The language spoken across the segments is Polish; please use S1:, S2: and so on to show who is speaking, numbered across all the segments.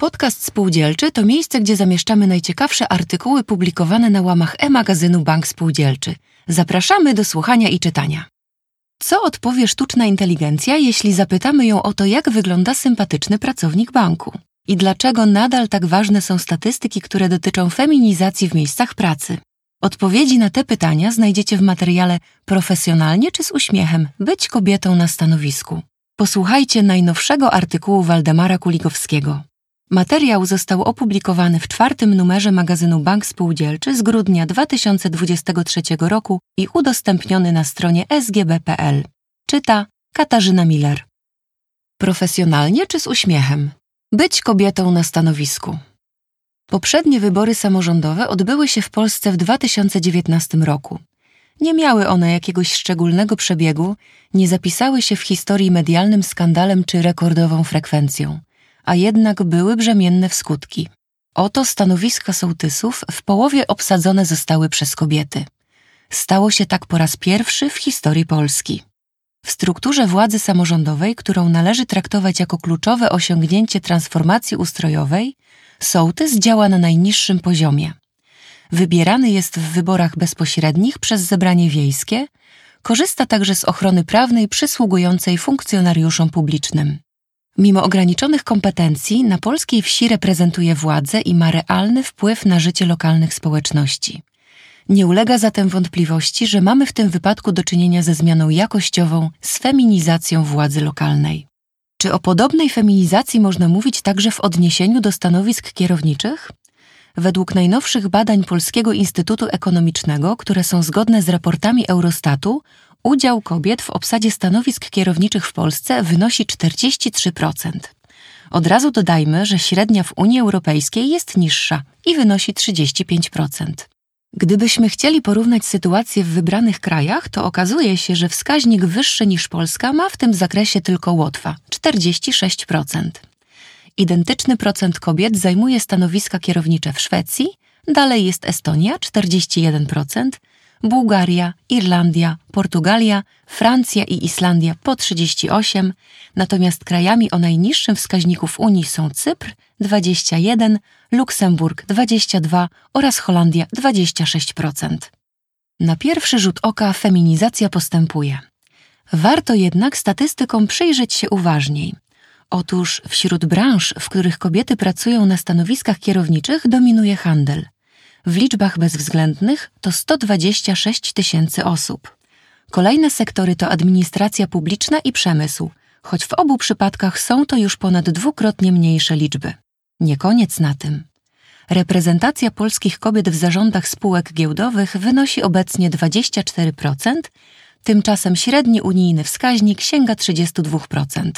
S1: Podcast Spółdzielczy to miejsce, gdzie zamieszczamy najciekawsze artykuły publikowane na łamach e-magazynu Bank Spółdzielczy. Zapraszamy do słuchania i czytania. Co odpowie sztuczna inteligencja, jeśli zapytamy ją o to, jak wygląda sympatyczny pracownik banku? I dlaczego nadal tak ważne są statystyki, które dotyczą feminizacji w miejscach pracy? Odpowiedzi na te pytania znajdziecie w materiale Profesjonalnie czy z uśmiechem być kobietą na stanowisku. Posłuchajcie najnowszego artykułu Waldemara Kulikowskiego. Materiał został opublikowany w czwartym numerze magazynu Bank Spółdzielczy z grudnia 2023 roku i udostępniony na stronie sgb.pl. Czyta Katarzyna Miller. Profesjonalnie czy z uśmiechem? Być kobietą na stanowisku. Poprzednie wybory samorządowe odbyły się w Polsce w 2019 roku. Nie miały one jakiegoś szczególnego przebiegu, nie zapisały się w historii medialnym skandalem czy rekordową frekwencją a jednak były brzemienne w skutki. Oto stanowiska sołtysów w połowie obsadzone zostały przez kobiety. Stało się tak po raz pierwszy w historii Polski. W strukturze władzy samorządowej, którą należy traktować jako kluczowe osiągnięcie transformacji ustrojowej, sołtys działa na najniższym poziomie. Wybierany jest w wyborach bezpośrednich przez zebranie wiejskie, korzysta także z ochrony prawnej przysługującej funkcjonariuszom publicznym. Mimo ograniczonych kompetencji, na polskiej wsi reprezentuje władzę i ma realny wpływ na życie lokalnych społeczności. Nie ulega zatem wątpliwości, że mamy w tym wypadku do czynienia ze zmianą jakościową, z feminizacją władzy lokalnej. Czy o podobnej feminizacji można mówić także w odniesieniu do stanowisk kierowniczych? Według najnowszych badań Polskiego Instytutu Ekonomicznego, które są zgodne z raportami Eurostatu, udział kobiet w obsadzie stanowisk kierowniczych w Polsce wynosi 43%. Od razu dodajmy, że średnia w Unii Europejskiej jest niższa i wynosi 35%. Gdybyśmy chcieli porównać sytuację w wybranych krajach, to okazuje się, że wskaźnik wyższy niż Polska ma w tym zakresie tylko Łotwa 46%. Identyczny procent kobiet zajmuje stanowiska kierownicze w Szwecji, dalej jest Estonia 41%, Bułgaria, Irlandia, Portugalia, Francja i Islandia po 38, natomiast krajami o najniższym wskaźniku w Unii są Cypr 21, Luksemburg 22 oraz Holandia 26%. Na pierwszy rzut oka feminizacja postępuje. Warto jednak statystykom przyjrzeć się uważniej. Otóż wśród branż, w których kobiety pracują na stanowiskach kierowniczych, dominuje handel – w liczbach bezwzględnych to 126 tysięcy osób. Kolejne sektory to administracja publiczna i przemysł, choć w obu przypadkach są to już ponad dwukrotnie mniejsze liczby. Nie koniec na tym. Reprezentacja polskich kobiet w zarządach spółek giełdowych wynosi obecnie 24%, tymczasem średni unijny wskaźnik sięga 32%.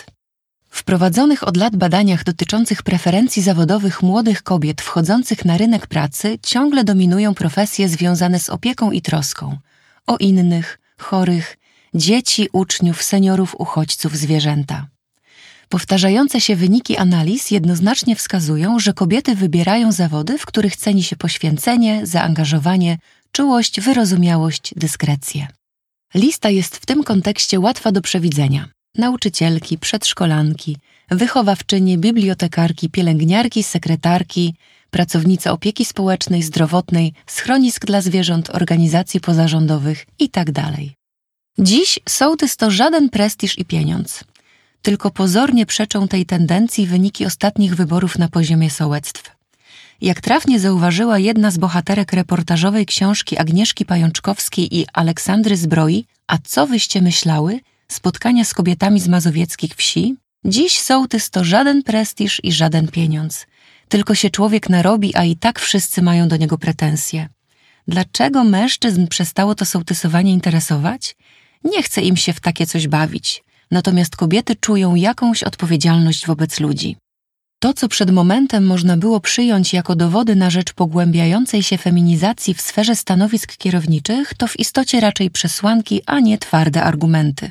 S1: W prowadzonych od lat badaniach dotyczących preferencji zawodowych młodych kobiet wchodzących na rynek pracy ciągle dominują profesje związane z opieką i troską o innych, chorych, dzieci, uczniów, seniorów, uchodźców, zwierzęta. Powtarzające się wyniki analiz jednoznacznie wskazują, że kobiety wybierają zawody, w których ceni się poświęcenie, zaangażowanie, czułość, wyrozumiałość, dyskrecję. Lista jest w tym kontekście łatwa do przewidzenia nauczycielki, przedszkolanki, wychowawczynie, bibliotekarki, pielęgniarki, sekretarki, pracownice opieki społecznej, zdrowotnej, schronisk dla zwierząt, organizacji pozarządowych itd. Tak Dziś sołtys to żaden prestiż i pieniądz. Tylko pozornie przeczą tej tendencji wyniki ostatnich wyborów na poziomie sołectw. Jak trafnie zauważyła jedna z bohaterek reportażowej książki Agnieszki Pajączkowskiej i Aleksandry Zbroi, a co wyście myślały, spotkania z kobietami z mazowieckich wsi, dziś sołtys to żaden prestiż i żaden pieniądz. Tylko się człowiek narobi, a i tak wszyscy mają do niego pretensje. Dlaczego mężczyzn przestało to sołtysowanie interesować? Nie chce im się w takie coś bawić. Natomiast kobiety czują jakąś odpowiedzialność wobec ludzi. To, co przed momentem można było przyjąć jako dowody na rzecz pogłębiającej się feminizacji w sferze stanowisk kierowniczych, to w istocie raczej przesłanki, a nie twarde argumenty.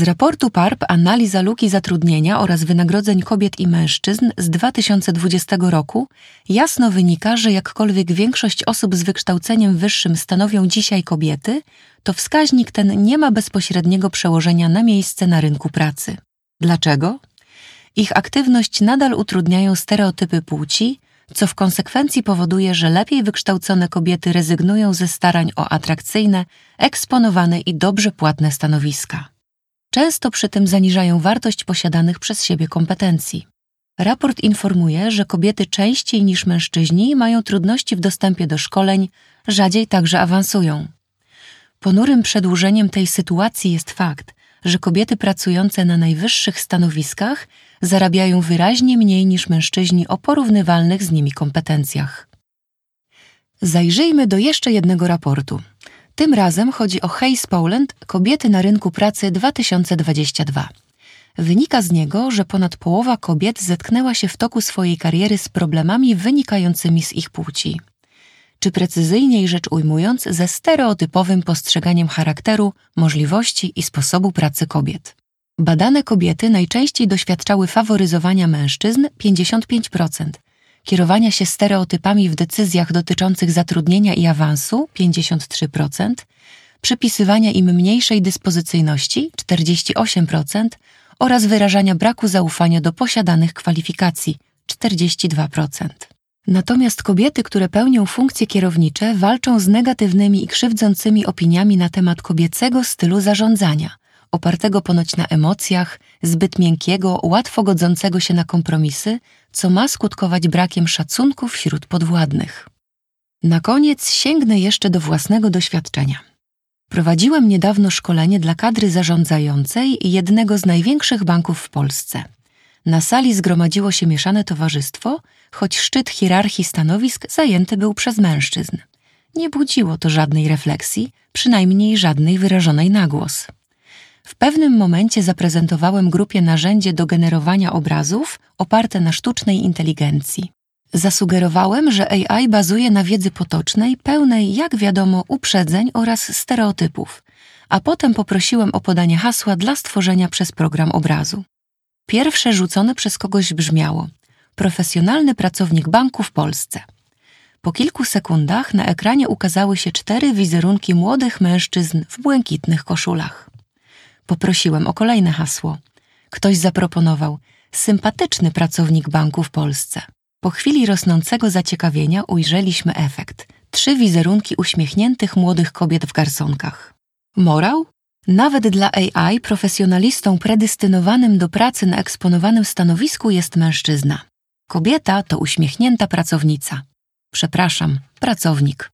S1: Z raportu PARP Analiza luki zatrudnienia oraz wynagrodzeń kobiet i mężczyzn z 2020 roku jasno wynika, że jakkolwiek większość osób z wykształceniem wyższym stanowią dzisiaj kobiety, to wskaźnik ten nie ma bezpośredniego przełożenia na miejsce na rynku pracy. Dlaczego? Ich aktywność nadal utrudniają stereotypy płci, co w konsekwencji powoduje, że lepiej wykształcone kobiety rezygnują ze starań o atrakcyjne, eksponowane i dobrze płatne stanowiska. Często przy tym zaniżają wartość posiadanych przez siebie kompetencji. Raport informuje, że kobiety częściej niż mężczyźni mają trudności w dostępie do szkoleń, rzadziej także awansują. Ponurym przedłużeniem tej sytuacji jest fakt, że kobiety pracujące na najwyższych stanowiskach zarabiają wyraźnie mniej niż mężczyźni o porównywalnych z nimi kompetencjach. Zajrzyjmy do jeszcze jednego raportu. Tym razem chodzi o Hayes Poland Kobiety na rynku pracy 2022. Wynika z niego, że ponad połowa kobiet zetknęła się w toku swojej kariery z problemami wynikającymi z ich płci. Czy precyzyjniej rzecz ujmując, ze stereotypowym postrzeganiem charakteru, możliwości i sposobu pracy kobiet. Badane kobiety najczęściej doświadczały faworyzowania mężczyzn 55%, kierowania się stereotypami w decyzjach dotyczących zatrudnienia i awansu 53%, przypisywania im mniejszej dyspozycyjności 48% oraz wyrażania braku zaufania do posiadanych kwalifikacji 42%. Natomiast kobiety, które pełnią funkcje kierownicze, walczą z negatywnymi i krzywdzącymi opiniami na temat kobiecego stylu zarządzania, opartego ponoć na emocjach, zbyt miękkiego, łatwo godzącego się na kompromisy, co ma skutkować brakiem szacunku wśród podwładnych. Na koniec sięgnę jeszcze do własnego doświadczenia. Prowadziłem niedawno szkolenie dla kadry zarządzającej jednego z największych banków w Polsce. Na sali zgromadziło się mieszane towarzystwo, choć szczyt hierarchii stanowisk zajęty był przez mężczyzn. Nie budziło to żadnej refleksji, przynajmniej żadnej wyrażonej na głos. W pewnym momencie zaprezentowałem grupie narzędzie do generowania obrazów oparte na sztucznej inteligencji. Zasugerowałem, że AI bazuje na wiedzy potocznej, pełnej, jak wiadomo, uprzedzeń oraz stereotypów, a potem poprosiłem o podanie hasła dla stworzenia przez program obrazu. Pierwsze rzucone przez kogoś brzmiało: Profesjonalny pracownik banku w Polsce. Po kilku sekundach na ekranie ukazały się cztery wizerunki młodych mężczyzn w błękitnych koszulach. Poprosiłem o kolejne hasło. Ktoś zaproponował: Sympatyczny pracownik banku w Polsce. Po chwili rosnącego zaciekawienia ujrzeliśmy efekt. Trzy wizerunki uśmiechniętych młodych kobiet w garsonkach. Morał? Nawet dla AI profesjonalistą predystynowanym do pracy na eksponowanym stanowisku jest mężczyzna. Kobieta to uśmiechnięta pracownica. Przepraszam, pracownik.